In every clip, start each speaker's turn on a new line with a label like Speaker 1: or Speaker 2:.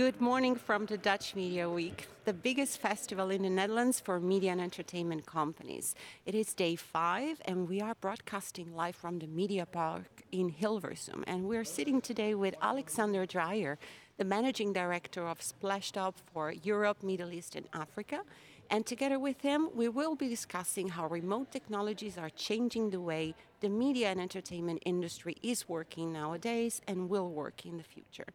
Speaker 1: Good morning from the Dutch Media Week, the biggest festival in the Netherlands for media and entertainment companies. It is day five, and we are broadcasting live from the Media Park in Hilversum. And we're sitting today with Alexander Dreyer, the managing director of Splashtop for Europe, Middle East, and Africa. And together with him, we will be discussing how remote technologies are changing the way the media and entertainment industry is working nowadays and will work in the future.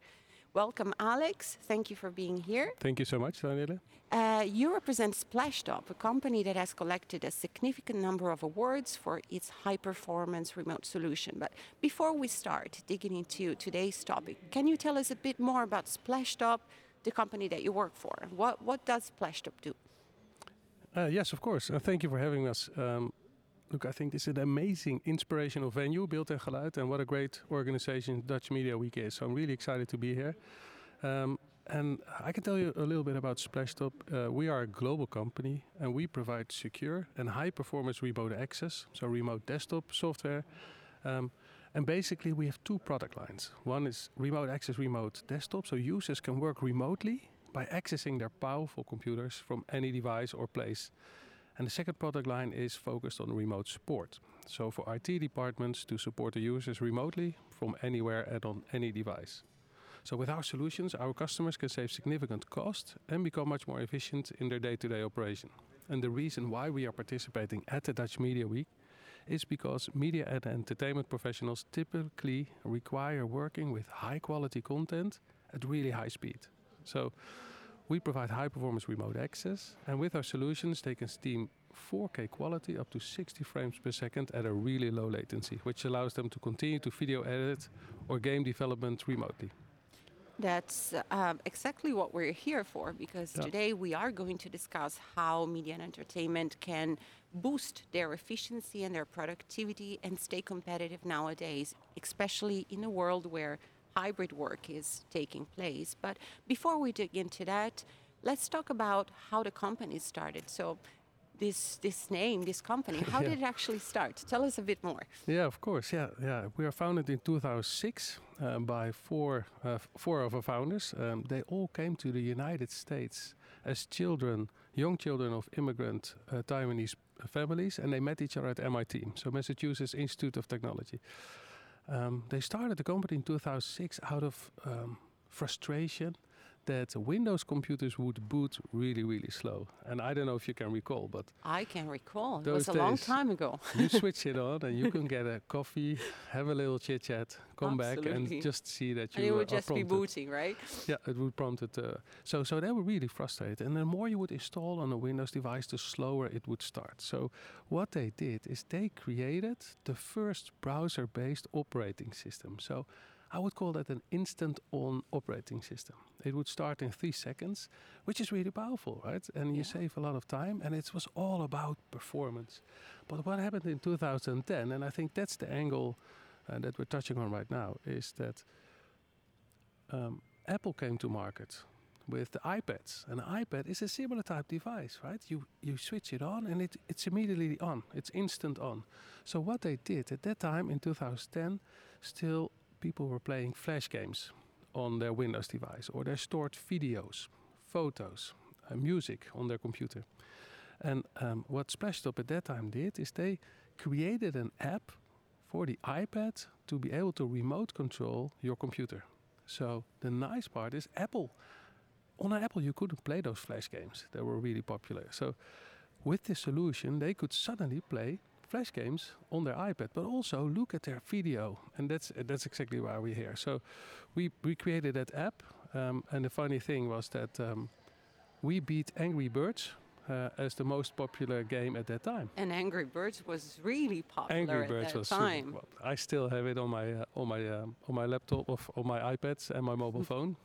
Speaker 1: Welcome, Alex. Thank you for being here.
Speaker 2: Thank you so much, Daniela.
Speaker 1: Uh, you represent Splashtop, a company that has collected a significant number of awards for its high performance remote solution. But before we start digging into today's topic, can you tell us a bit more about Splashtop, the company that you work for? What, what does Splashtop do?
Speaker 2: Uh, yes, of course. Uh, thank you for having us. Um, look, I think this is an amazing, inspirational venue, Beeld en Geluid, and what a great organization Dutch Media Week is. So I'm really excited to be here. Um, and I can tell you a little bit about Splashtop. Uh, we are a global company and we provide secure and high performance remote access, so remote desktop software. Um, and basically, we have two product lines. One is remote access remote desktop, so users can work remotely by accessing their powerful computers from any device or place. And the second product line is focused on remote support. So for IT departments to support the users remotely from anywhere and on any device. So with our solutions, our customers can save significant cost and become much more efficient in their day-to-day operation. And the reason why we are participating at the Dutch Media Week is because media and entertainment professionals typically require working with high quality content at really high speed. We provide high performance remote access, and with our solutions, they can stream 4K quality up to 60 frames per second at a really low latency, which allows them to continue to video edit or game development remotely.
Speaker 1: That's um, exactly what we're here for because yeah. today we are going to discuss how media and entertainment can boost their efficiency and their productivity and stay competitive nowadays, especially in a world where hybrid work is taking place. But before we dig into that, let's talk about how the company started. So, this this name, this company, how yeah. did it actually start? Tell us a bit more.
Speaker 2: Yeah, of course. Yeah, yeah. We are founded in 2006 um, by four uh, four of our founders. Um, they all came to the United States as children, young children of immigrant uh, Taiwanese families, and they met each other at MIT, so Massachusetts Institute of Technology. Um, they started the company in 2006 out of um, frustration that Windows computers would boot really, really slow. And I don't know if you can recall, but
Speaker 1: I can recall. It was a long time ago.
Speaker 2: you switch it on, and you can get a coffee, have a little chit chat, come Absolutely. back, and just see that you.
Speaker 1: And it would just prompted. be booting, right?
Speaker 2: Yeah, it would prompt it. Uh, so, so they were really frustrated, and the more you would install on a Windows device, the slower it would start. So, what they did is they created the first browser-based operating system. So I would call that an instant on operating system. It would start in three seconds, which is really powerful, right? And you save a lot of time, and it was all about performance. But what happened in 2010, and I think that's the angle uh, that we're touching on right now, is that um, Apple came to market with the iPads. And the iPad is a similar type device, right? You you switch it on and it, it's immediately on. It's instant on. So what they did at that time in 2010, still people were playing flash games on their Windows device, or they stored videos, photos, uh, music on their computer. And um, what Splashtop at that time did is they created an app for the iPad to be able to remote control your computer. So the nice part is Apple. On Apple, you couldn't play those flash games. They were really popular. So with this solution, they could suddenly play flash games on their iPad, but also look at their video, and that's that's exactly why we're here. So we we created that app, um, and the funny thing was that um, we beat Angry Birds uh, as the most popular game at that time.
Speaker 1: And Angry Birds was really popular
Speaker 2: Angry Birds
Speaker 1: at that
Speaker 2: was
Speaker 1: time.
Speaker 2: Super, well, I still have it on my uh, on my um, on my laptop of on my iPads and my mobile phone.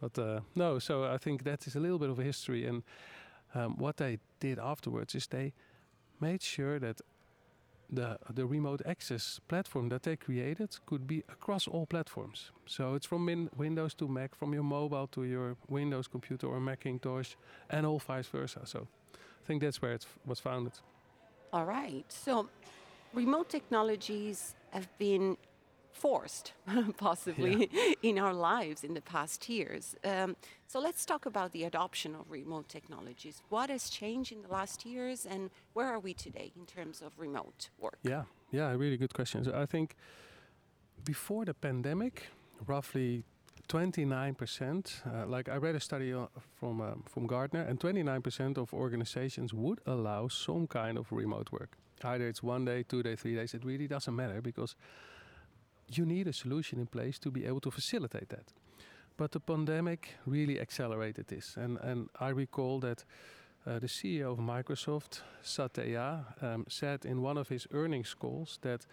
Speaker 2: But uh, no, so I think that is a little bit of a history. And um, what they did afterwards is they made sure that the the remote access platform that they created could be across all platforms. So it's from min- Windows to Mac, from your mobile to your Windows computer or Macintosh, and all vice versa. So I think that's where it f- was founded.
Speaker 1: All right. So, remote technologies have been forced, possibly, in our lives in the past years. Um, so, let's talk about the adoption of remote technologies. What has changed in the last years, and where are we today in terms of remote work?
Speaker 2: Yeah, yeah, really good questions. I think before the pandemic, roughly 29%, uh, like I read a study uh, from, um, from Gartner, and 29% of organizations would allow some kind of remote work. Either it's one day, two days, three days, it really doesn't matter because you need a solution in place to be able to facilitate that. But the pandemic really accelerated this. And, and I recall that uh, the CEO of Microsoft, Satya, um, said in one of his earnings calls that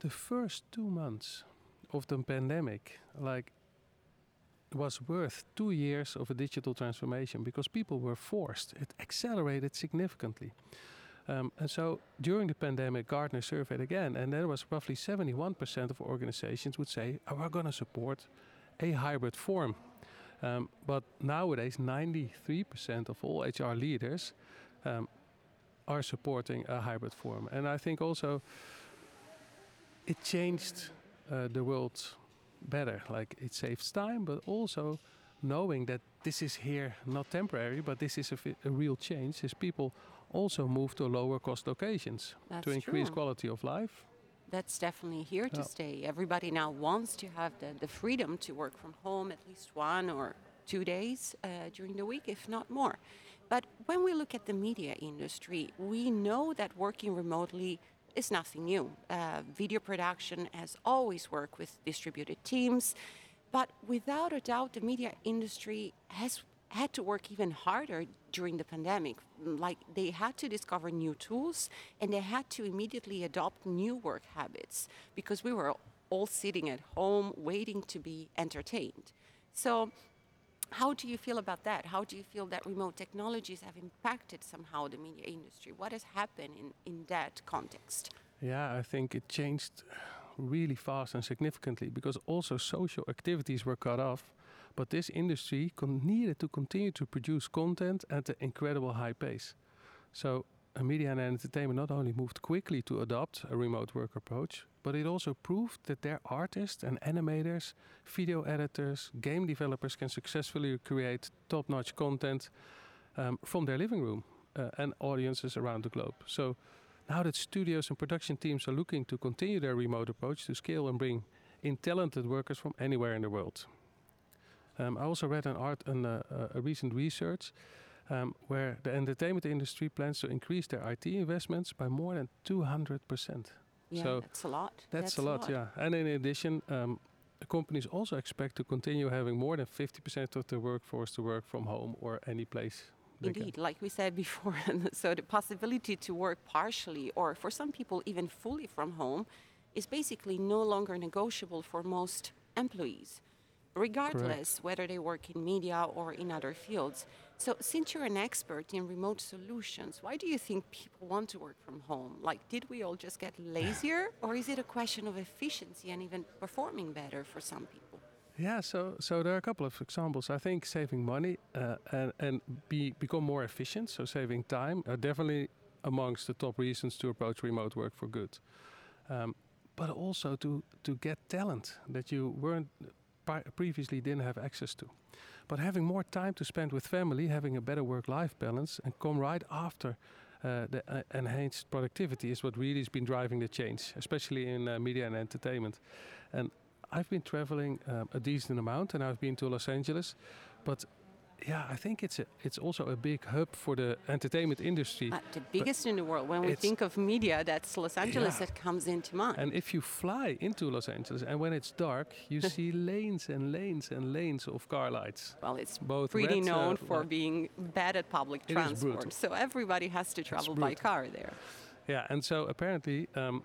Speaker 2: the first two months of the pandemic, like, was worth two years of a digital transformation because people were forced. It accelerated significantly. Um, and so during the pandemic, Gartner surveyed again, and there was roughly 71% of organizations would say, oh, we're going to support a hybrid form. Um, but nowadays, 93% of all HR leaders um, are supporting a hybrid form. And I think also it changed uh, the world better. Like it saves time, but also knowing that this is here not temporary, but this is a, a real change, is people also move to lower cost locations
Speaker 1: That's
Speaker 2: to increase
Speaker 1: true.
Speaker 2: quality of life.
Speaker 1: That's definitely here to
Speaker 2: Yeah.
Speaker 1: stay. Everybody now wants to have the, the freedom to work from home at least one or two days uh, during the week, if not more. But when we look at the media industry, we know that working remotely is nothing new. Uh, video production has always worked with distributed teams, but without a doubt, the media industry has had to work even harder during the pandemic. Like they had to discover new tools and they had to immediately adopt new work habits because we were all sitting at home waiting to be entertained. So, how do you feel about that? How do you feel that remote technologies have impacted somehow the media industry? What has happened in, in that context?
Speaker 2: Yeah, I think it changed really fast and significantly because also social activities were cut off. But this industry needed to continue to produce content at an incredible high pace. So, media and entertainment not only moved quickly to adopt a remote work approach, but it also proved that their artists and animators, video editors, game developers can successfully create top notch content um, from their living room uh, and audiences around the globe. So, now that studios and production teams are looking to continue their remote approach to scale and bring in talented workers from anywhere in the world. Um, I also read an art an, uh, uh, a recent research um, where the entertainment industry plans to increase their IT investments by more than 200 percent.
Speaker 1: Yeah,
Speaker 2: So
Speaker 1: that's a lot.
Speaker 2: That's, a lot, yeah. And in addition, um, the companies also expect to continue having more than 50% of their workforce to work from home or any place. they can.
Speaker 1: Indeed, like we said before, so the possibility to work partially or for some people even fully from home is basically no longer negotiable for most employees, regardless whether they work in media or in other fields. So, since you're an expert in remote solutions, why do you think people want to work from home? Like, did we all just get lazier, or is it a question of efficiency and even performing better for some people?
Speaker 2: Yeah, so so there are a couple of examples. I think saving money uh, and and be become more efficient, so saving time, are definitely amongst the top reasons to approach remote work for good. Um, but also to to get talent that you weren't previously didn't have access to. But having more time to spend with family, having a better work-life balance, and come right after uh, the uh, enhanced productivity is what really has been driving the change, especially in uh, media and entertainment. And I've been traveling um, a decent amount, and I've been to Los Angeles, but yeah, I think it's a, it's also a big hub for the entertainment industry.
Speaker 1: Uh, the biggest in the world. When we think of media, that's Los Angeles
Speaker 2: Yeah.
Speaker 1: that comes into mind.
Speaker 2: And if you fly into Los Angeles and when it's dark, you see lanes and lanes and lanes of car lights.
Speaker 1: well, it's
Speaker 2: Both
Speaker 1: pretty
Speaker 2: red, uh,
Speaker 1: known for being bad at public transport. So everybody has to travel by car there.
Speaker 2: Yeah, and so apparently um,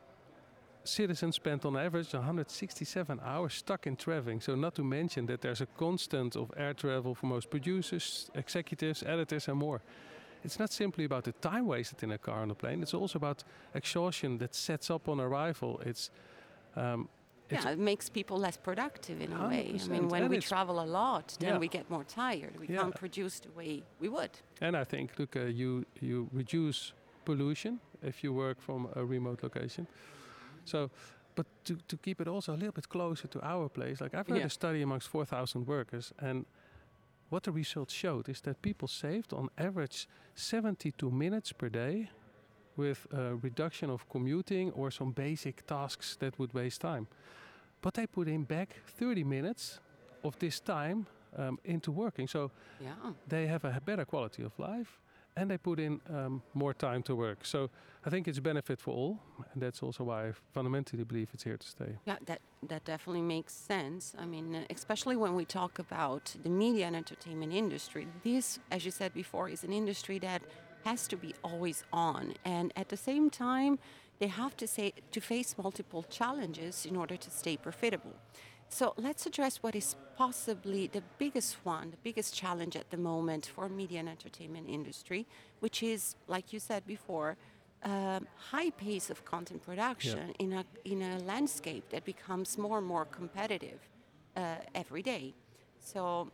Speaker 2: citizens spend on average 167 hours stuck in traveling. So not to mention that there's a constant of air travel for most producers, executives, editors, and more. It's not simply about the time wasted in a car on a plane. It's also about exhaustion that sets up on arrival. It's um, it's-
Speaker 1: yeah, it makes people less productive in a way. I mean, when
Speaker 2: and
Speaker 1: we travel a lot, then
Speaker 2: Yeah.
Speaker 1: we get more tired. We
Speaker 2: Yeah.
Speaker 1: can't produce the way we would.
Speaker 2: And I think, look, uh, you you reduce pollution if you work from a remote location. So, but to, to keep it also a little bit closer to our place, like I've read
Speaker 1: Yeah.
Speaker 2: a study amongst 4,000 workers, and what the results showed is that people saved on average 72 minutes per day with a reduction of commuting or some basic tasks that would waste time. But they put in back 30 minutes of this time um, into working. So
Speaker 1: Yeah.
Speaker 2: they have a better quality of life and they put in um, more time to work. So I think it's a benefit for all, and that's also why I fundamentally believe it's here to stay.
Speaker 1: Yeah, that, that definitely makes sense. I mean, especially when we talk about the media and entertainment industry, this, as you said before, is an industry that has to be always on. And at the same time, they have to, say, to face multiple challenges in order to stay profitable. So let's address what is possibly the biggest one, the biggest challenge at the moment for media and entertainment industry, which is, like you said before, um, high pace of content production in a in a landscape that becomes more and more competitive uh, every day. So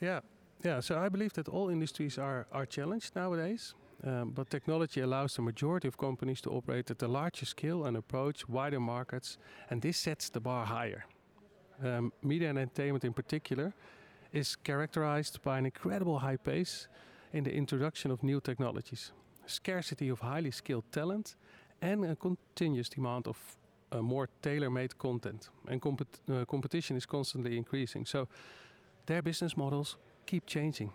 Speaker 2: Yeah, yeah. So I believe that all industries are are challenged nowadays, um, but technology allows the majority of companies to operate at a larger scale and approach wider markets, and this sets the bar higher. Um, media and entertainment, in particular, is characterized by an incredible high pace in the introduction of new technologies, scarcity of highly skilled talent, and a continuous demand of uh, more tailor-made content. And compet- uh, competition is constantly increasing. So their business models keep changing.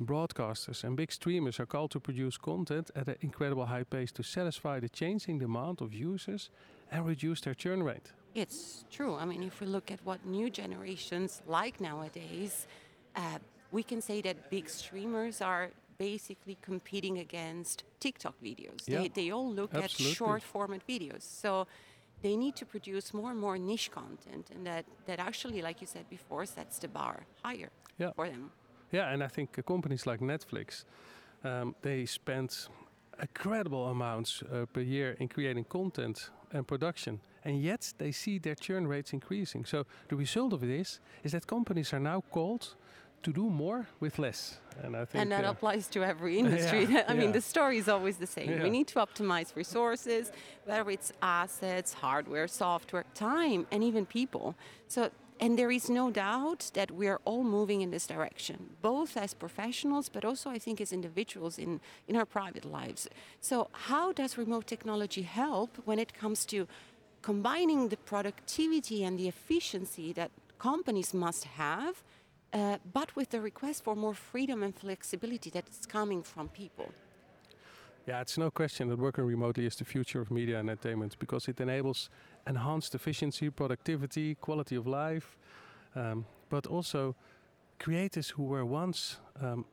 Speaker 2: Broadcasters and big streamers are called to produce content at an incredible high pace to satisfy the changing demand of users and reduce their churn rate.
Speaker 1: It's true. I mean, if we look at what new generations like nowadays, uh, we can say that big streamers are basically competing against TikTok videos. They,
Speaker 2: Yeah,
Speaker 1: they all look at short format videos. So they need to produce more and more niche content, and that, that actually, like you said before, sets the bar higher
Speaker 2: Yeah.
Speaker 1: for them.
Speaker 2: Yeah, and I think companies like Netflix, um, they spend incredible amounts uh, per year in creating content and production, and yet they see their churn rates increasing. So the result of it is that companies are now called to do more with less. And I think
Speaker 1: and that
Speaker 2: uh,
Speaker 1: applies to every industry.
Speaker 2: Yeah,
Speaker 1: I mean, the story is always the same.
Speaker 2: Yeah.
Speaker 1: We need to optimize resources, whether it's assets, hardware, software, time, and even people. So, and there is no doubt that we are all moving in this direction, both as professionals, but also I think as individuals in, in our private lives. So, how does remote technology help when it comes to combining the productivity and the efficiency that companies must have? uh, but with the request for more freedom and flexibility that is coming from people.
Speaker 2: Yeah, it's no question that working remotely is the future of media and entertainment because it enables enhanced efficiency, productivity, quality of life, um, but also creators who were once um,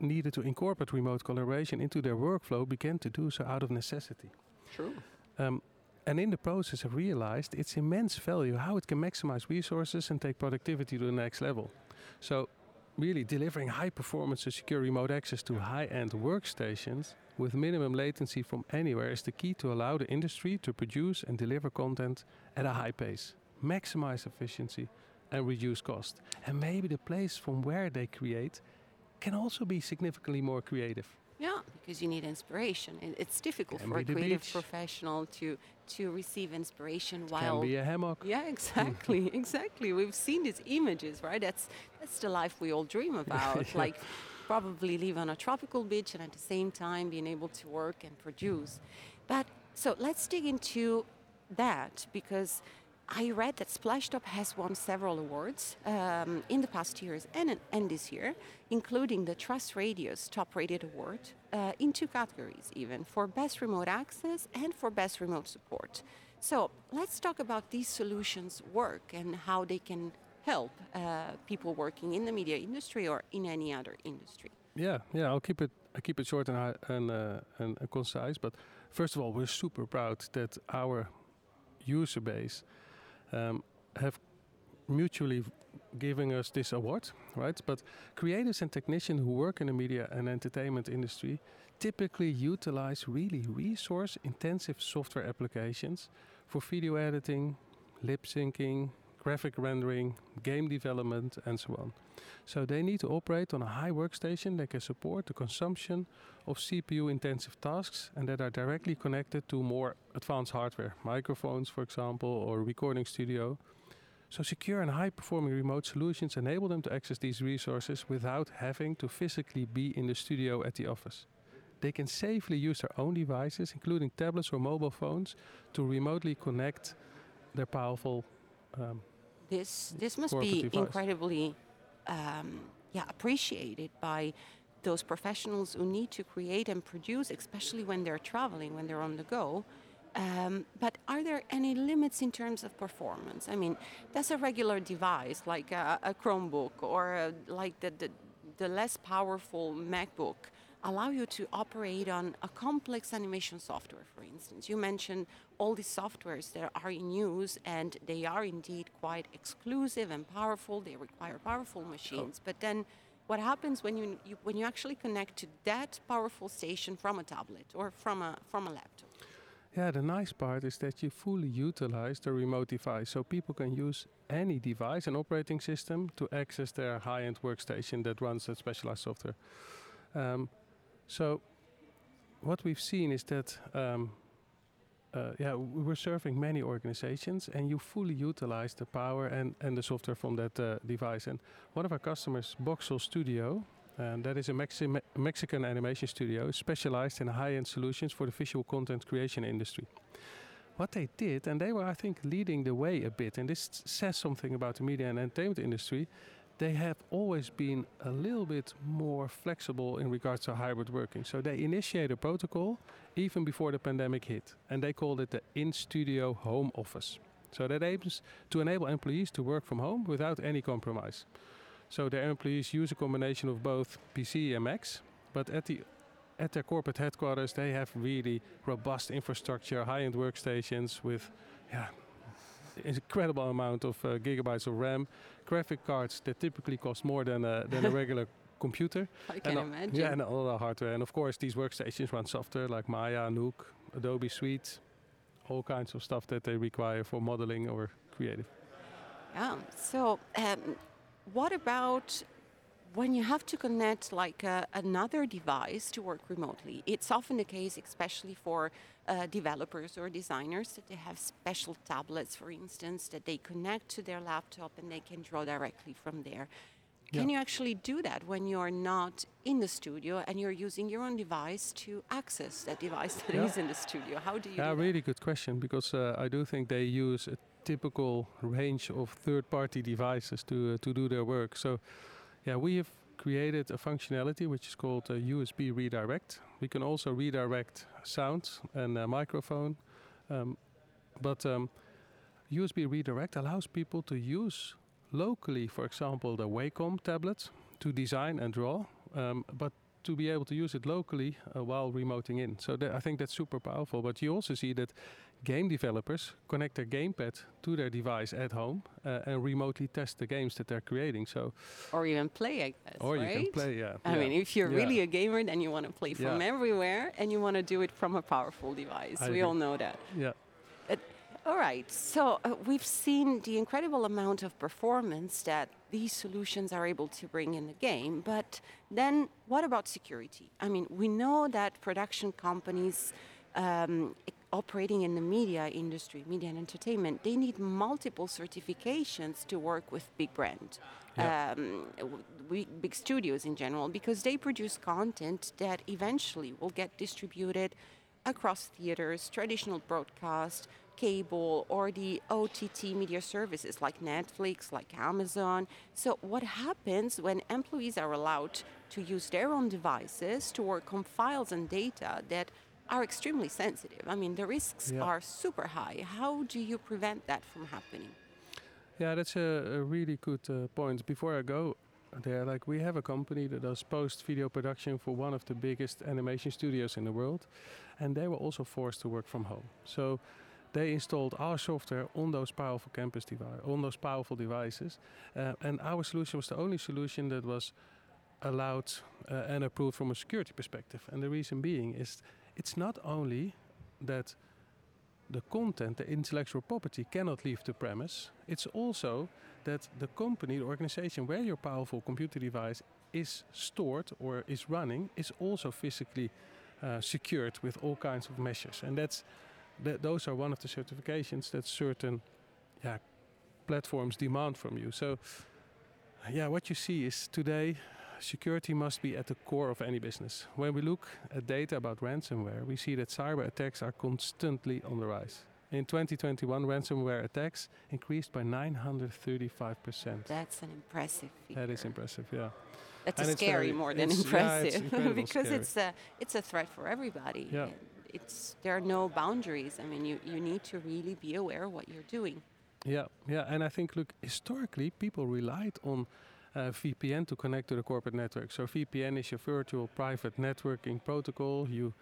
Speaker 2: needed to incorporate remote collaboration into their workflow began to do so out of necessity.
Speaker 1: True.
Speaker 2: Um, and in the process, have realized its immense value, how it can maximize resources and take productivity to the next level. So, really delivering high performance and secure remote access to high end workstations with minimum latency from anywhere is the key to allow the industry to produce and deliver content at a high pace, maximize efficiency, and reduce cost. And maybe the place from where they create can also be significantly more creative.
Speaker 1: Yeah, because you need inspiration. It's difficult
Speaker 2: Can
Speaker 1: for a creative
Speaker 2: beach.
Speaker 1: professional to to receive inspiration
Speaker 2: Can
Speaker 1: while
Speaker 2: be a hammock.
Speaker 1: Yeah, exactly, exactly. We've seen these images, right? That's that's the life we all dream about.
Speaker 2: Yeah.
Speaker 1: Like probably live on a tropical beach and at the same time being able to work and produce. But so let's dig into that because I read that Splashtop has won several awards um, in the past years and, and this year, including the TrustRadius Top Rated Award uh, in two categories, even for Best Remote Access and for Best Remote Support. So let's talk about these solutions work and how they can help uh, people working in the media industry or in any other industry.
Speaker 2: Yeah, yeah. I'll keep it. I keep it short and and, uh, and concise. But first of all, we're super proud that our user base um, have mutually giving us this award, right? But creators and technicians who work in the media and entertainment industry typically utilize really resource intensive software applications for video editing, lip syncing, graphic rendering, game development, and so on. So they need to operate on a high workstation that can support the consumption of CPU intensive tasks and that are directly connected to more advanced hardware, microphones, for example, or recording studio. So secure and high performing remote solutions enable them to access these resources without having to physically be in the studio at the office. They can safely use their own devices, including tablets or mobile phones, to remotely connect their powerful um,
Speaker 1: this this must be incredibly um, yeah appreciated by those professionals who need to create and produce, especially when they're traveling, when they're on the go. Um, but are there any limits in terms of performance? I mean, does a regular device like a, a Chromebook or a, like the, the, the less powerful MacBook allow you to operate on a complex animation software, for instance. You mentioned all these softwares that are in use, and they are indeed quite exclusive and powerful. They require powerful machines. But then, what happens when you, you, when you actually connect to that powerful station from a tablet or from a from a laptop?
Speaker 2: Yeah, the nice part is that you fully utilize the remote device, so people can use any device and operating system to access their high-end workstation that runs that specialized software. Um, so what we've seen is that um, uh, yeah, we're serving many organizations, and you fully utilize the power and, and the software from that uh, device. And one of our customers, Boxel Studio, and that is a Mexi Mexican animation studio specialized in high-end solutions for the visual content creation industry. What they did, and they were, I think, leading the way a bit, and this says something about the media and entertainment industry, they have always been a little bit more flexible in regards to hybrid working. So they initiated a protocol even before the pandemic hit, and they called it the in-studio home office. So that aims to enable employees to work from home without any compromise. So their employees use a combination of both PC and Macs, but at the at their corporate headquarters they have really robust infrastructure, high-end workstations with yeah, incredible amount of uh, gigabytes of RAM, graphic cards that typically cost more than a, than a regular computer.
Speaker 1: I can
Speaker 2: and
Speaker 1: imagine.
Speaker 2: Yeah, and all the hardware. And of course, these workstations run software like Maya, Nuke, Adobe Suite, all kinds of stuff that they require for modeling or creative.
Speaker 1: Yeah. So, um, what about when you have to connect like uh, another device to work remotely, it's often the case, especially for uh, developers or designers, that they have special tablets, for instance, that they connect to their laptop and they can draw directly from there. Can you actually do that when you're not in the studio and you're using your own device to access that device that yeah. is in the studio? How do you?
Speaker 2: Yeah,
Speaker 1: do
Speaker 2: really good question because uh, I do think they use a typical range of third-party devices to uh, to do their work. So yeah, we have created a functionality which is called USB redirect. We can also redirect sound and a microphone, um, but um, USB redirect allows people to use locally, for example, the Wacom tablet to design and draw, um, but to be able to use it locally uh, while remoting in. So I think that's super powerful. But you also see that game developers connect their gamepad to their device at home uh, and remotely test the games that they're creating. So,
Speaker 1: or even play, I guess.
Speaker 2: Or
Speaker 1: right?
Speaker 2: you can play, yeah.
Speaker 1: I
Speaker 2: yeah.
Speaker 1: mean, if you're
Speaker 2: yeah.
Speaker 1: really a gamer, then you want to play from
Speaker 2: yeah.
Speaker 1: everywhere, and you want to do it from a powerful device.
Speaker 2: I
Speaker 1: we
Speaker 2: agree.
Speaker 1: all know that.
Speaker 2: Yeah.
Speaker 1: Uh, all right, so uh, we've seen the incredible amount of performance that these solutions are able to bring in the game, but then what about security? I mean, we know that production companies um, operating in the media industry, media and entertainment, they need multiple certifications to work with big brands.
Speaker 2: Yeah.
Speaker 1: Um, big studios in general, because they produce content that eventually will get distributed across theaters, traditional broadcast, cable or the OTT media services like Netflix, like Amazon. So, what happens when employees are allowed to use their own devices to work on files and data that are extremely sensitive? I mean, the risks
Speaker 2: Yeah.
Speaker 1: are super high. How do you prevent that from happening?
Speaker 2: Yeah, that's a, a really good uh, point. Before I go there, like we have a company that does post video production for one of the biggest animation studios in the world, and they were also forced to work from home. So they installed our software on those powerful campus devices, on those powerful devices, uh, and our solution was the only solution that was allowed uh, and approved from a security perspective. And the reason being is it's not only that the content, the intellectual property cannot leave the premise. It's also that the company, the organization where your powerful computer device is stored or is running is also physically uh, secured with all kinds of measures. And that's that those are one of the certifications that certain yeah, platforms demand from you. So yeah, what you see is today security must be at the core of any business. When we look at data about ransomware, we see that cyber attacks are constantly on the rise. In 2021, ransomware attacks increased by 935%.
Speaker 1: That's an impressive figure.
Speaker 2: That is impressive, yeah.
Speaker 1: That's
Speaker 2: And
Speaker 1: scary
Speaker 2: very-
Speaker 1: more than
Speaker 2: it's- yeah, it's
Speaker 1: impressive because
Speaker 2: scary.
Speaker 1: it's a it's a threat for everybody.
Speaker 2: Yeah.
Speaker 1: It's there are no boundaries. I mean, you, you need to really be aware of what you're doing.
Speaker 2: Yeah, yeah, and I think look historically people relied on uh, VPN to connect to the corporate network. So VPN is your virtual private networking protocol, you,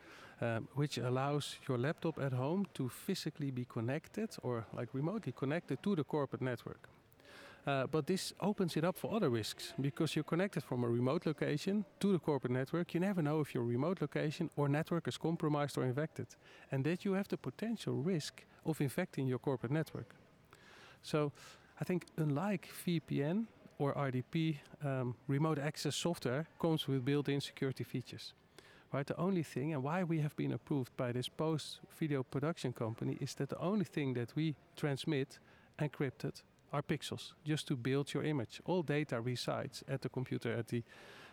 Speaker 2: um, which allows your laptop at home to physically be connected or like remotely connected to the corporate network. Uh, but this opens it up for other risks because you're connected from a remote location to the corporate network. You never know if your remote location or network is compromised or infected, and that you have the potential risk of infecting your corporate network. So I think unlike VPN or RDP, um, remote access software comes with built-in security features. Right, the only thing, and why we have been approved by this post video production company, is that the only thing that we transmit encrypted are pixels, just to build your image. All data resides at the computer at the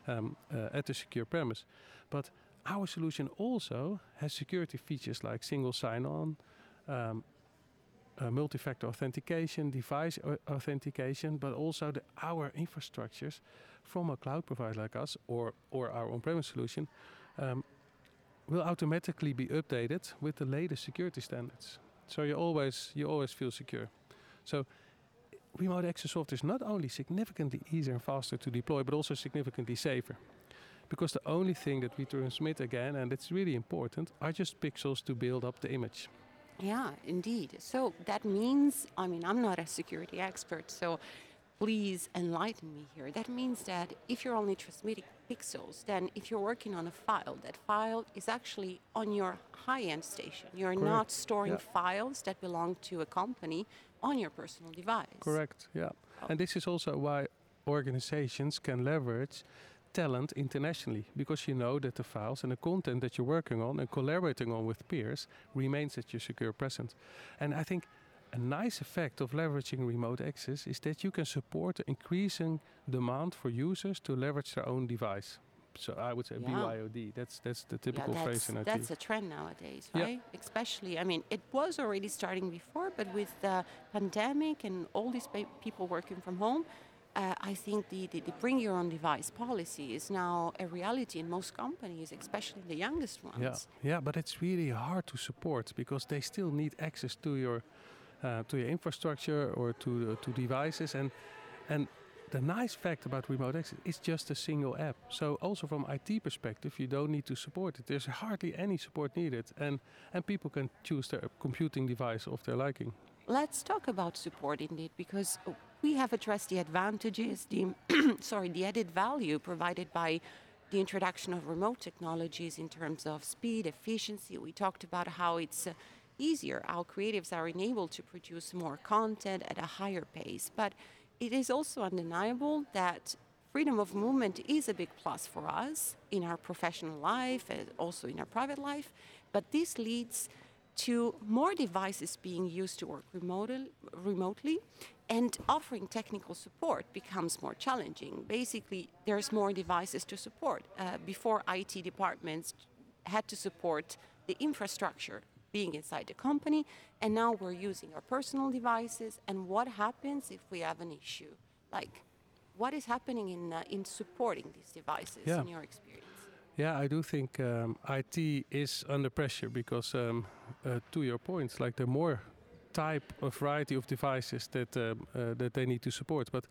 Speaker 2: um, uh, at the secure premise. But our solution also has security features like single sign-on, um, multi-factor authentication, device authentication, but also the, our infrastructures from a cloud provider like us or or our on-premise solution um, will automatically be updated with the latest security standards. So you always you always feel secure. So remote access software is not only significantly easier and faster to deploy, but also significantly safer. Because the only thing that we transmit again, and it's really important, are just pixels to build up the image.
Speaker 1: Yeah, indeed. So that means, I mean, I'm not a security expert, so please enlighten me here. That means that if you're only transmitting pixels, then if you're working on a file, that file is actually on your high end station. You're not storing
Speaker 2: Yeah.
Speaker 1: files that belong to a company on your personal device.
Speaker 2: Correct. Yeah.
Speaker 1: Oh.
Speaker 2: And this is also why organizations can leverage talent internationally because you know that the files and the content that you're working on and collaborating on with peers remains at your secure present. And I think a nice effect of leveraging remote access is that you can support the increasing demand for users to leverage their own device. So I would say
Speaker 1: Yeah.
Speaker 2: BYOD. That's that's the typical
Speaker 1: yeah,
Speaker 2: phrase
Speaker 1: that's,
Speaker 2: in IT.
Speaker 1: that's a trend nowadays,
Speaker 2: Yeah.
Speaker 1: right? Especially, I mean, it was already starting before, but with the pandemic and all these people working from home, uh, I think the, the, the bring your own device policy is now a reality in most companies, especially the youngest ones.
Speaker 2: Yeah, yeah, but it's really hard to support because they still need access to your uh, to your infrastructure or to uh, to devices and and the nice fact about remote access is just a single app. So also from IT perspective, you don't need to support it. There's hardly any support needed, and and people can choose their computing device of their liking.
Speaker 1: Let's talk about support indeed, because we have addressed the advantages, the sorry, the added value provided by the introduction of remote technologies in terms of speed, efficiency. We talked about how it's uh, easier, how creatives are enabled to produce more content at a higher pace. But it is also undeniable that freedom of movement is a big plus for us in our professional life and also in our private life. But this leads to more devices being used to work remotely, remotely and offering technical support becomes more challenging. Basically, there's more devices to support. Uh, before IT departments had to support the infrastructure being inside the company, and now we're using our personal devices. And what happens if we have an issue? Like, what is happening in uh, in supporting these devices
Speaker 2: Yeah.
Speaker 1: in your experience?
Speaker 2: Yeah, I do think um, IT is under pressure because, um, uh, to your point, like the more type of variety of devices that um, uh, that they need to support. But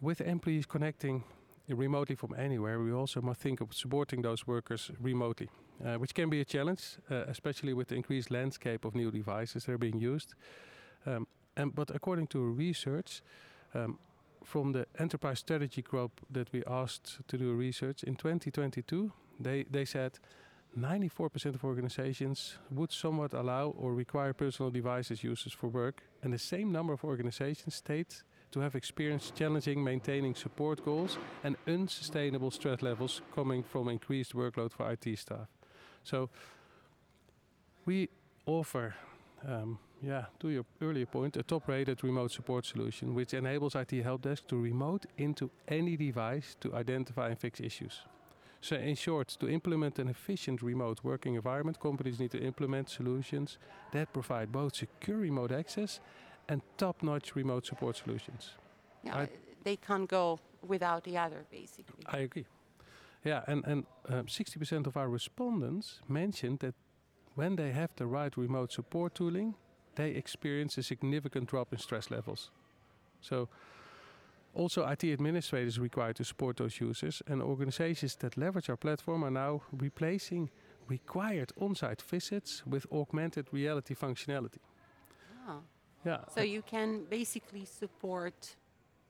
Speaker 2: with employees connecting remotely from anywhere, we also must think of supporting those workers remotely, uh, which can be a challenge, uh, especially with the increased landscape of new devices that are being used. Um, and but according to research. Um, from the enterprise strategy group that we asked to do research in 2022, they, they said 94% of organizations would somewhat allow or require personal devices uses for work, and the same number of organizations state to have experienced challenging maintaining support goals and unsustainable stress levels coming from increased workload for IT staff. So we offer um, yeah, to your earlier point, a top-rated remote support solution which enables IT help desk to remote into any device to identify and fix issues. So in short, to implement an efficient remote working environment, companies need to implement solutions that provide both secure remote access and top-notch remote support solutions.
Speaker 1: Yeah,
Speaker 2: I-
Speaker 1: they can't go without the other, basically.
Speaker 2: I agree. Yeah, and, and um, 60% of our respondents mentioned that when they have the right remote support tooling, they experience a significant drop in stress levels. So, also IT administrators are required to support those users, and organizations that leverage our platform are now replacing required on site visits with augmented reality functionality.
Speaker 1: Ah.
Speaker 2: Yeah.
Speaker 1: So you can basically support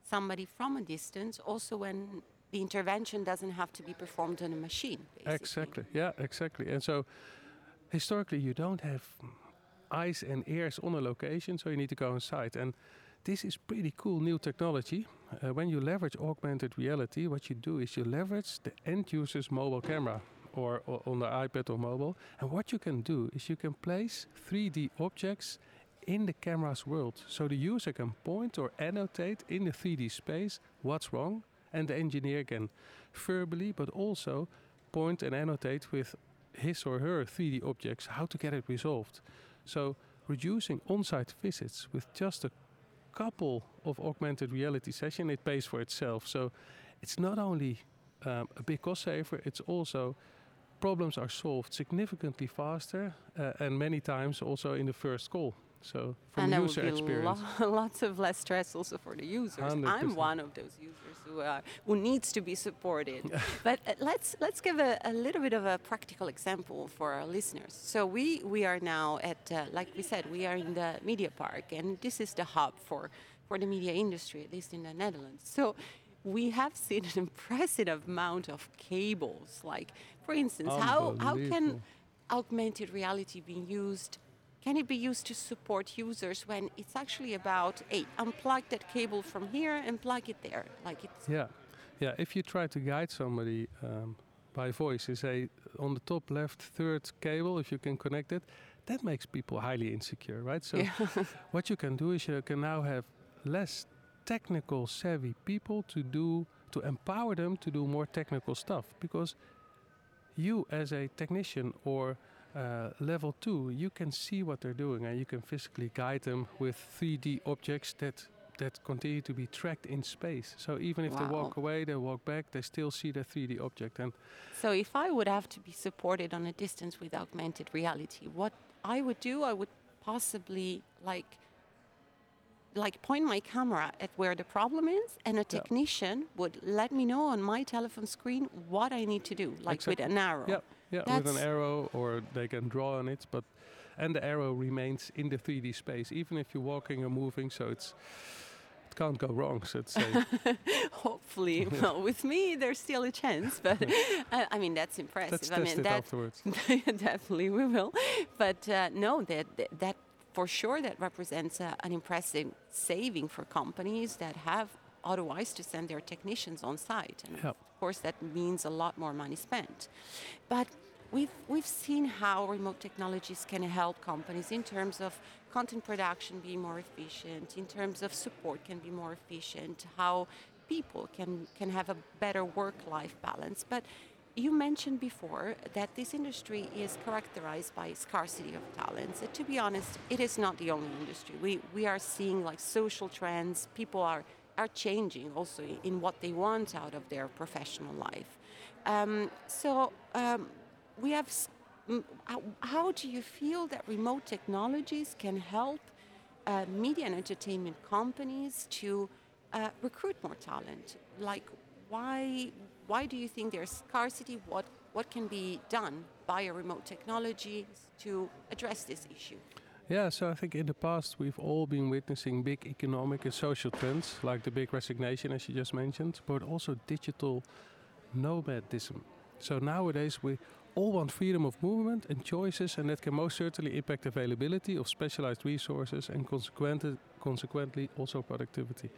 Speaker 1: somebody from a distance also when the intervention doesn't have to be performed on a machine. Basically.
Speaker 2: Exactly. Yeah, exactly. And so historically, you don't have eyes and ears on a location, so you need to go on site. And this is pretty cool new technology. Uh, when you leverage augmented reality, what you do is you leverage the end user's mobile camera or, or on the iPad or mobile. And what you can do is you can place 3D objects in the camera's world. So the user can point or annotate in the 3D space what's wrong, and the engineer can verbally but also point and annotate with his or her 3D objects how to get it resolved. So reducing on-site visits with just a couple of augmented reality session, it pays for itself. So it's not only um, a big cost saver, it's also problems are solved significantly faster uh, and many times also in the first call. So from
Speaker 1: and
Speaker 2: user experience.
Speaker 1: lo- lots of less stress also for the users. I'm one of those users who uh, who needs to be supported. but uh, let's let's give a, a little bit of a practical example for our listeners. So we we are now at uh, like we said we are in the media park and this is the hub for for the media industry at least in the Netherlands. So we have seen an impressive amount of cables. Like for instance, how how can augmented reality be used? Can it be used to support users when it's actually about, hey, unplug that cable from here and plug it there? Like it's
Speaker 2: Yeah, yeah. If you try to guide somebody um, by voice, you say on the top left third cable, if you can connect it, that makes people highly insecure, right? So
Speaker 1: Yeah.
Speaker 2: what you can do is you can now have less technical savvy people to do to empower them to do more technical stuff because you as a technician or uh, level two, you can see what they're doing and you can physically guide them with 3D objects that that continue to be tracked in space. So even if they walk away, they walk back, they still see the 3D object. And
Speaker 1: So if I would have to be supported on a distance with augmented reality, what I would do, I would possibly like like point my camera at where the problem is and a technician would let me know on my telephone screen what I need to do, like with an arrow.
Speaker 2: yeah, yeah, with an arrow, or they can draw on it, but and the arrow remains in the 3D space, even if you're walking or moving. So it's it can't go wrong. So it's safe.
Speaker 1: Hopefully, well, with me, there's still a chance, but I, I mean that's impressive.
Speaker 2: Let's
Speaker 1: I
Speaker 2: test
Speaker 1: mean
Speaker 2: it
Speaker 1: that
Speaker 2: afterwards.
Speaker 1: definitely we will. But uh, no, that, that that for sure that represents uh, an impressive saving for companies that have otherwise to send their technicians on site, and of course that means a lot more money spent. But we've we've seen how remote technologies can help companies in terms of content production being more efficient, in terms of support can be more efficient, how people can can have a better work-life balance. But you mentioned before that this industry is characterized by scarcity of talents. To be honest, it is not the only industry. We, we are seeing like social trends, people are, are changing also in what they want out of their professional life. Um, so um, we have, how, do you feel that remote technologies can help uh, media and entertainment companies to uh, recruit more talent? Like why, why do you think there's scarcity? What, what can be done via remote technologies to address this issue?
Speaker 2: Yeah, so I think in the past we've all been witnessing big economic and social trends, like the big resignation, as you just mentioned, but also digital nomadism. So nowadays we all want freedom of movement and choices, and that can most certainly impact availability of specialized resources and consequently, consequently also productivity.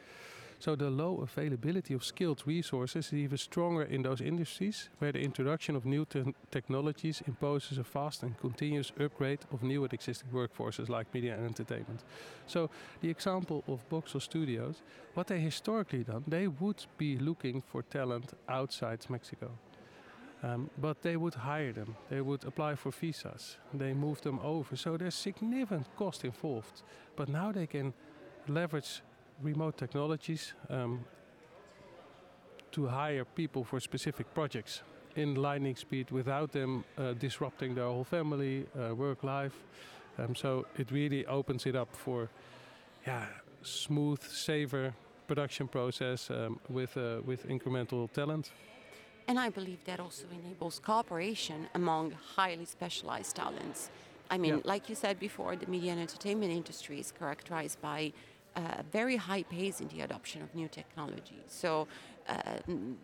Speaker 2: So the low availability of skilled resources is even stronger in those industries where the introduction of new te technologies imposes a fast and continuous upgrade of new and existing workforces like media and entertainment. So the example of Boxel Studios, what they historically done, they would be looking for talent outside Mexico. Um, but they would hire them, they would apply for visas, they move them over. So there's significant cost involved. But now they can leverage remote technologies um, to hire people for specific projects in lightning speed without them uh, disrupting their whole family, uh, work life. Um, so it really opens it up for yeah, smooth, safer production process um, with, uh, with incremental talent.
Speaker 1: And I believe that also enables cooperation among highly specialized talents. I mean, yeah. like you said before, the media and entertainment industry is characterized by a very high pace in the adoption of new technology. So uh,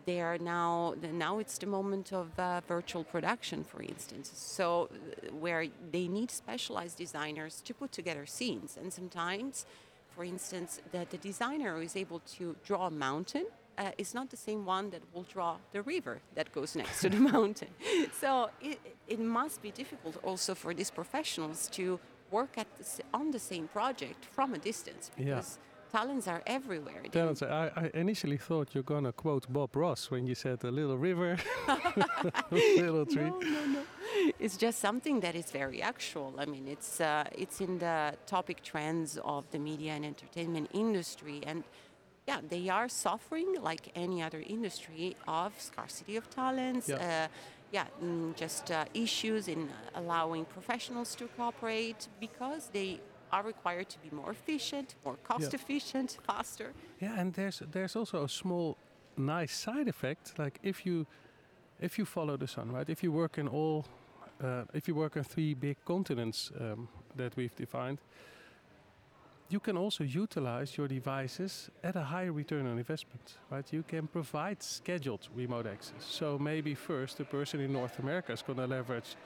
Speaker 1: they are now now it's the moment of uh, virtual production, for instance. So uh, where they need specialized designers to put together scenes, and sometimes, for instance, that the designer who is able to draw a mountain. Uh, is not the same one that will draw the river that goes next to the mountain. So it, it must be difficult also for these professionals to work at the, on the same project from a distance because yeah. talents are everywhere.
Speaker 2: Talents. I, I, initially thought you're gonna quote Bob Ross when you said a little river, little tree.
Speaker 1: No, no, no. It's just something that is very actual. I mean, it's uh, it's in the topic trends of the media and entertainment industry, and yeah, they are suffering like any other industry of scarcity of talents. Yep. Uh, yeah, just uh, issues in allowing professionals to cooperate because they are required to be more efficient, more cost yeah. efficient, faster.
Speaker 2: Yeah, and there's there's also a small nice side effect. Like if you if you follow the sun, right? If you work in all, uh, if you work on three big continents um, that we've defined, you can also utilize your devices at a higher return on investment, right? You can provide scheduled remote access. So maybe first the person in North America is going to leverage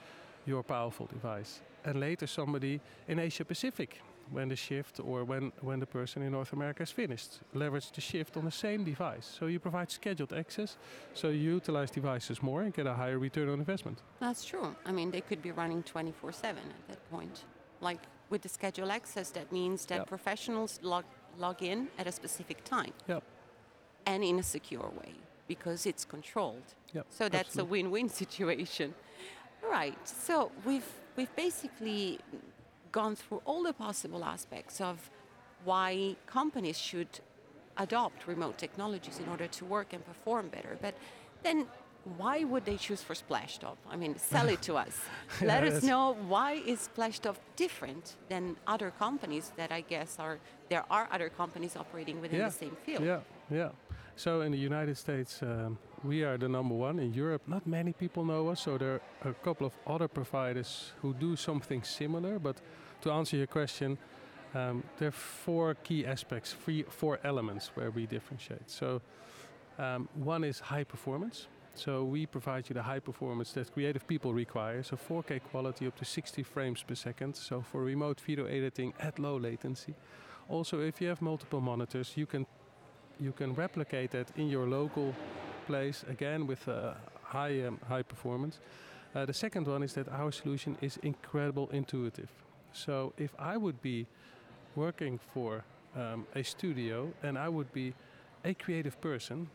Speaker 2: your powerful device, and later somebody in Asia Pacific when the shift or when, when the person in North America is finished. Leverage the shift on the same device. So you provide scheduled access, so you utilize devices more and get a higher return on investment.
Speaker 1: That's true. I mean, they could be running 24 7 at that point. Like with the schedule access, that means that yep. professionals log, log in at a specific time
Speaker 2: yep.
Speaker 1: and in a secure way because it's controlled.
Speaker 2: Yep,
Speaker 1: so that's absolutely. a win-win situation. Right. So we've we've basically gone through all the possible aspects of why companies should adopt remote technologies in order to work and perform better. But then why would they choose for Splashtop? I mean, sell it to us. Let us know why is Splashtop different than other companies that I guess are there are other companies operating within
Speaker 2: yeah.
Speaker 1: the same field.
Speaker 2: Yeah, yeah. So in the United States, um, we are the number one. In Europe, not many people know us. So there are a couple of other providers who do something similar. But to answer your question, um, there are four key aspects, three, four elements where we differentiate. So um, one is high performance. So we provide you the high performance that creative people require. So 4K quality up to 60 frames per second. So for remote video editing at low latency. Also, if you have multiple monitors, you can you can replicate that in your local place again with uh, high um, high performance. Uh, the second one is that our solution is incredible intuitive. So if I would be working for um, a studio and I would be a creative person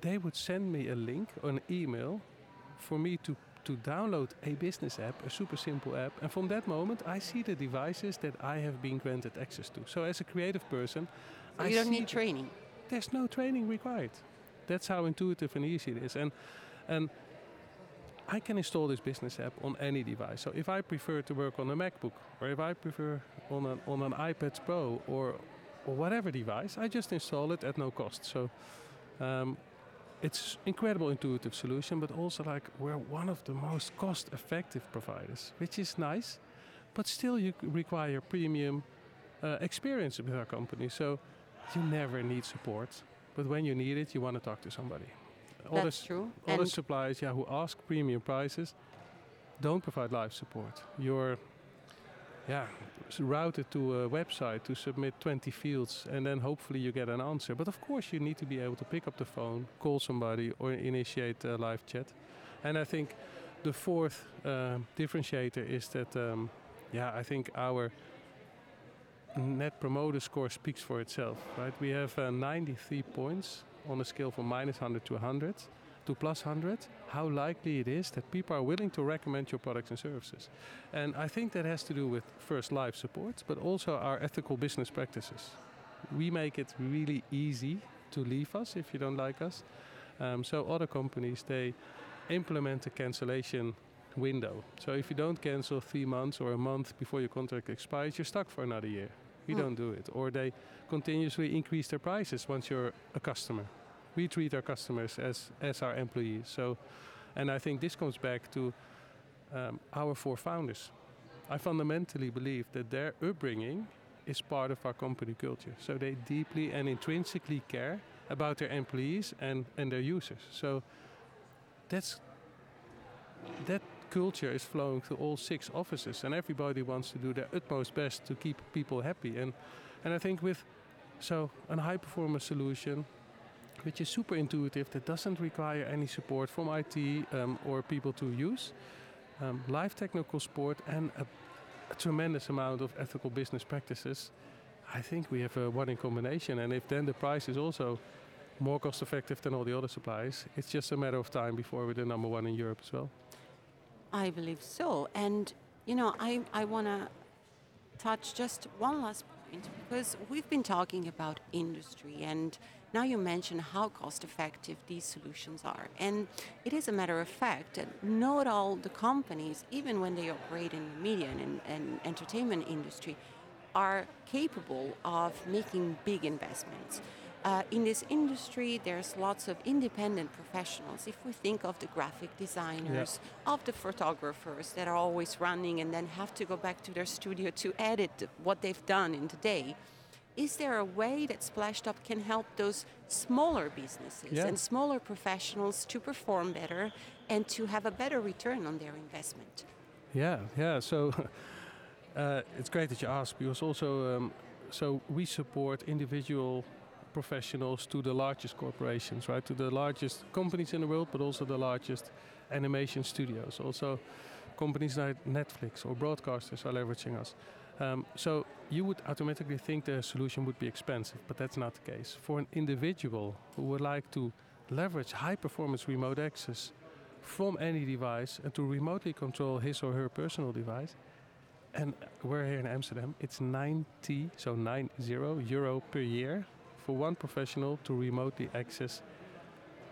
Speaker 2: they would send me a link or an email for me to to download a business app, a super simple app, and from that moment I see the devices that I have been granted access to. So as a creative person,
Speaker 1: So
Speaker 2: I
Speaker 1: you don't need training.
Speaker 2: there's no training required. That's how intuitive and easy it is. And and I can install this business app on any device. So if I prefer to work on a MacBook or if I prefer on an on an iPad Pro or or whatever device, I just install it at no cost. So um, it's incredible intuitive solution, but also like we're one of the most cost-effective providers, which is nice, but still you require premium uh, experience with our company. So you never need support, but when you need it, you want to talk to somebody. All
Speaker 1: That's
Speaker 2: the,
Speaker 1: true.
Speaker 2: all the suppliers, yeah, who ask premium prices, don't provide live support. You're, yeah, s- routed to a website to submit 20 fields, and then hopefully you get an answer. But of course, you need to be able to pick up the phone, call somebody, or initiate a live chat. And I think the fourth uh, differentiator is that, um, yeah, I think our net promoter score speaks for itself, right? We have uh, 93 points on a scale from minus 100 to 100 to plus 100. How likely it is that people are willing to recommend your products and services. And I think that has to do with first live support, but also our ethical business practices. We make it really easy to leave us if you don't like us. Um, so other companies, they implement a cancellation window. So if you don't cancel three months or a month before your contract expires, you're stuck for another year. We
Speaker 1: Hmm.
Speaker 2: don't do it. Or they continuously increase their prices once you're a customer. We treat our customers as, as our employees. So, and I think this comes back to um, our four founders. I fundamentally believe that their upbringing is part of our company culture. So they deeply and intrinsically care about their employees and, and their users. So that's that culture is flowing through all six offices, and everybody wants to do their utmost best to keep people happy. And and I think with so a high performance solution, which is super intuitive, that doesn't require any support from IT um, or people to use, um, live technical support, and a, a tremendous amount of ethical business practices. I think we have a winning combination, and if then the price is also more cost effective than all the other suppliers, it's just a matter of time before we're the number one in Europe as well.
Speaker 1: I believe so. And, you know, I, I want to touch just one last point because we've been talking about industry and now you mention how cost effective these solutions are. And it is a matter of fact that not all the companies, even when they operate in the media and, and entertainment industry, are capable of making big investments. Uh, in this industry, there's lots of independent professionals. If we think of the graphic designers, of the photographers that are always running and then have to go back to their studio to edit what they've done in the day, is there a way that Splashtop can help those smaller businesses
Speaker 2: Yeah.
Speaker 1: and smaller professionals to perform better and to have a better return on their investment?
Speaker 2: Yeah, yeah. So uh, it's great that you ask because also, um, so we support individual professionals to the largest corporations, right? To the largest companies in the world, but also the largest animation studios. Also, companies like Netflix or broadcasters are leveraging us. Um, so you would automatically think the solution would be expensive, but that's not the case. For an individual who would like to leverage high performance remote access from any device and to remotely control his or her personal device. And we're here in Amsterdam. It's 90, so 90 euro per year for one professional to remotely access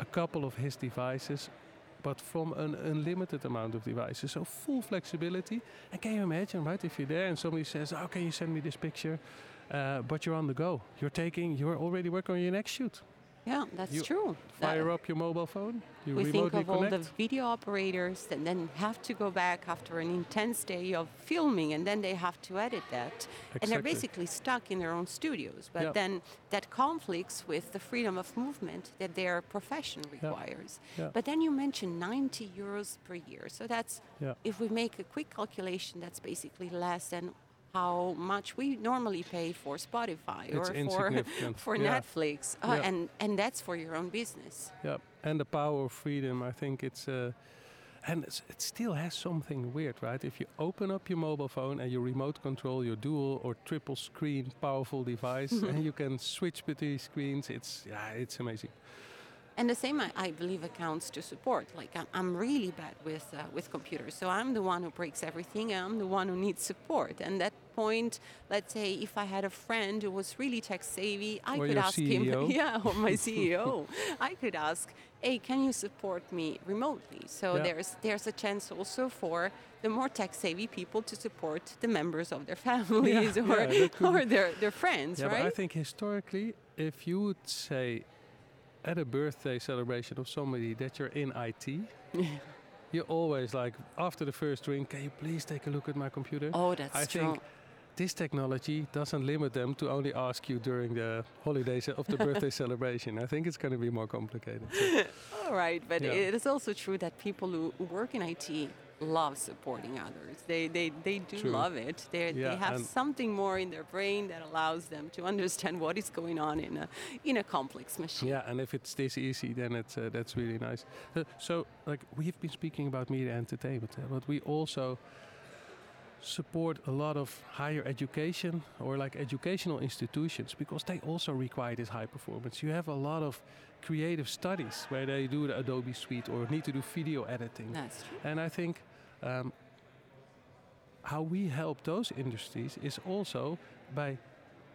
Speaker 2: a couple of his devices, but from an unlimited amount of devices. So full flexibility. And can you imagine, right? If you're there and somebody says, "Oh, can you send me this picture?" Uh, but you're on the go. You're taking. You're already working on your next shoot.
Speaker 1: Yeah, that's
Speaker 2: You
Speaker 1: true. That-
Speaker 2: Fire up your mobile phone. You
Speaker 1: we think of all the video operators that then have to go back after an intense day of filming and then they have to edit that. exactly. And they're basically stuck in their own studios. But
Speaker 2: Yeah.
Speaker 1: then that conflicts with the freedom of movement that their profession requires.
Speaker 2: Yeah.
Speaker 1: But then you mentioned 90 euros per year. So that's,
Speaker 2: Yeah.
Speaker 1: if we make a quick calculation, that's basically less than how much we normally pay for Spotify
Speaker 2: It's
Speaker 1: or for, for
Speaker 2: Yeah.
Speaker 1: Netflix. Uh,
Speaker 2: Yeah.
Speaker 1: and, and that's for your own business.
Speaker 2: Yeah, and the power of freedom. I think it's, uh, and it's, it still has something weird, right? If you open up your mobile phone and you remote control your dual or triple screen powerful device, and you can switch between screens, it's yeah, it's amazing.
Speaker 1: And the same, I, I believe, accounts to support. Like I'm, I'm really bad with uh, with computers, so I'm the one who breaks everything. I'm the one who needs support. And that point, let's say, if I had a friend who was really tech savvy, I
Speaker 2: or
Speaker 1: could ask
Speaker 2: CEO.
Speaker 1: him, yeah, or my CEO, I could ask, hey, can you support me remotely? So
Speaker 2: Yeah.
Speaker 1: there's there's a chance also for the more tech savvy people to support the members of their families
Speaker 2: Yeah,
Speaker 1: or,
Speaker 2: yeah,
Speaker 1: or their, their friends,
Speaker 2: Yeah,
Speaker 1: right?
Speaker 2: but I think historically, if you would say at a birthday celebration of somebody that you're in IT, you're always like after the first drink, can you please take a look at my computer?
Speaker 1: oh, that's
Speaker 2: I
Speaker 1: true.
Speaker 2: think this technology doesn't limit them to only ask you during the holidays of the birthday celebration. I think it's going to be more complicated. So,
Speaker 1: All right, but
Speaker 2: Yeah.
Speaker 1: it is also true that people who who work in IT love supporting others. They they, they do
Speaker 2: True.
Speaker 1: love it. They they have something more in their brain that allows them to understand what is going on in a in a complex machine.
Speaker 2: yeah, and if it's this easy, then it's uh, that's really nice. Uh, so, like we've been speaking about media entertainment, uh, but we also support a lot of higher education or like educational institutions because they also require this high performance. You have a lot of creative studies where they do the Adobe Suite or need to do video editing.
Speaker 1: That's true.
Speaker 2: And I think um, how we help those industries is also by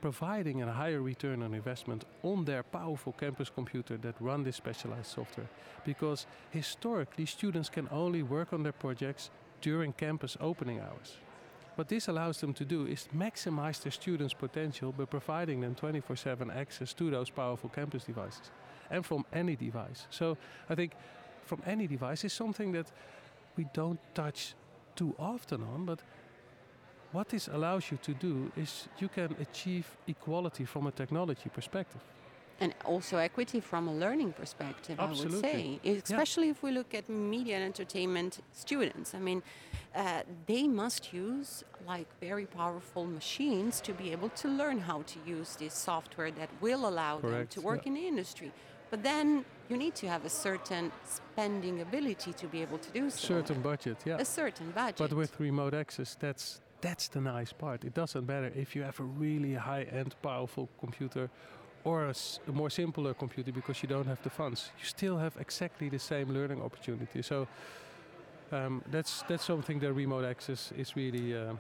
Speaker 2: providing a higher return on investment on their powerful campus computer that run this specialized software. Because historically, students can only work on their projects during campus opening hours. What this allows them to do is maximize their students' potential by providing them 24 7 access to those powerful campus devices and from any device. So I think from any device is something that we don't touch too often on, but what this allows you to do is you can achieve equality from a technology perspective.
Speaker 1: And also equity from a learning perspective, I would say. Especially if we look at media and entertainment students. I mean, uh, they must use like very powerful machines to be able to learn how to use this software that will allow them to work
Speaker 2: yeah.
Speaker 1: in the industry. But then you need to have a certain spending ability to be able to do so.
Speaker 2: A certain budget, yeah.
Speaker 1: A certain budget.
Speaker 2: But with remote access, that's that's the nice part. It doesn't matter if you have a really high-end, powerful computer or a, s- a more simpler computer because you don't have the funds. You still have exactly the same learning opportunity. So um, that's that's something that remote access is really uh,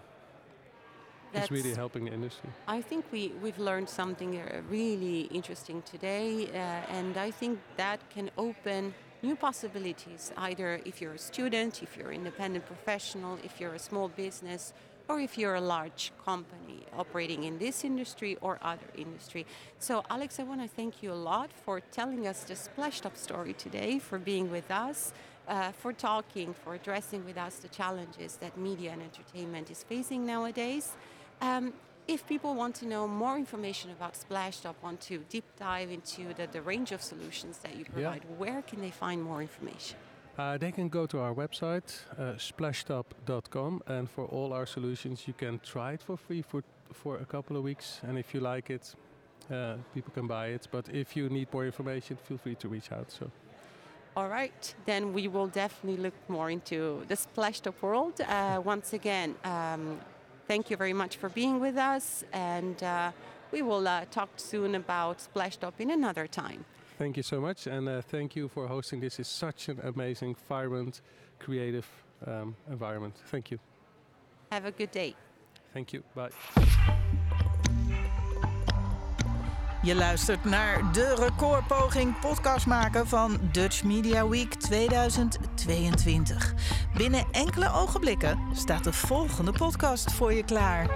Speaker 2: is really helping the industry.
Speaker 1: I think we, we've learned something uh, really interesting today, uh, and I think that can open new possibilities, either if you're a student, if you're an independent professional, if you're a small business, or if you're a large company operating in this industry or other industry. So, Alex, I want to thank you a lot for telling us the Splashtop story today, for being with us, uh, for talking, for addressing with us the challenges that media and entertainment is facing nowadays. Um, if people want to know more information about Splashtop, want to deep dive into the, the range of solutions that you
Speaker 2: Yeah.
Speaker 1: provide, where can they find more information?
Speaker 2: Uh, they can go to our website, uh, splashtop.com, and for all our solutions, you can try it for free for, for a couple of weeks. And if you like it, uh, people can buy it. But if you need more information, feel free to reach out. So,
Speaker 1: All right, then we will definitely look more into the Splashtop world. Uh, once again, um, thank you very much for being with us, and uh, we will uh, talk soon about Splashtop in another time.
Speaker 2: Thank you so much, and uh, thank you for hosting this. Is such an amazing, vibrant, creative um, environment. Thank you.
Speaker 1: Have a good day.
Speaker 2: Thank you. Bye.
Speaker 3: Je luistert naar de recordpoging podcast maken van Dutch Media Week 2022. Binnen enkele ogenblikken staat de volgende podcast voor je klaar.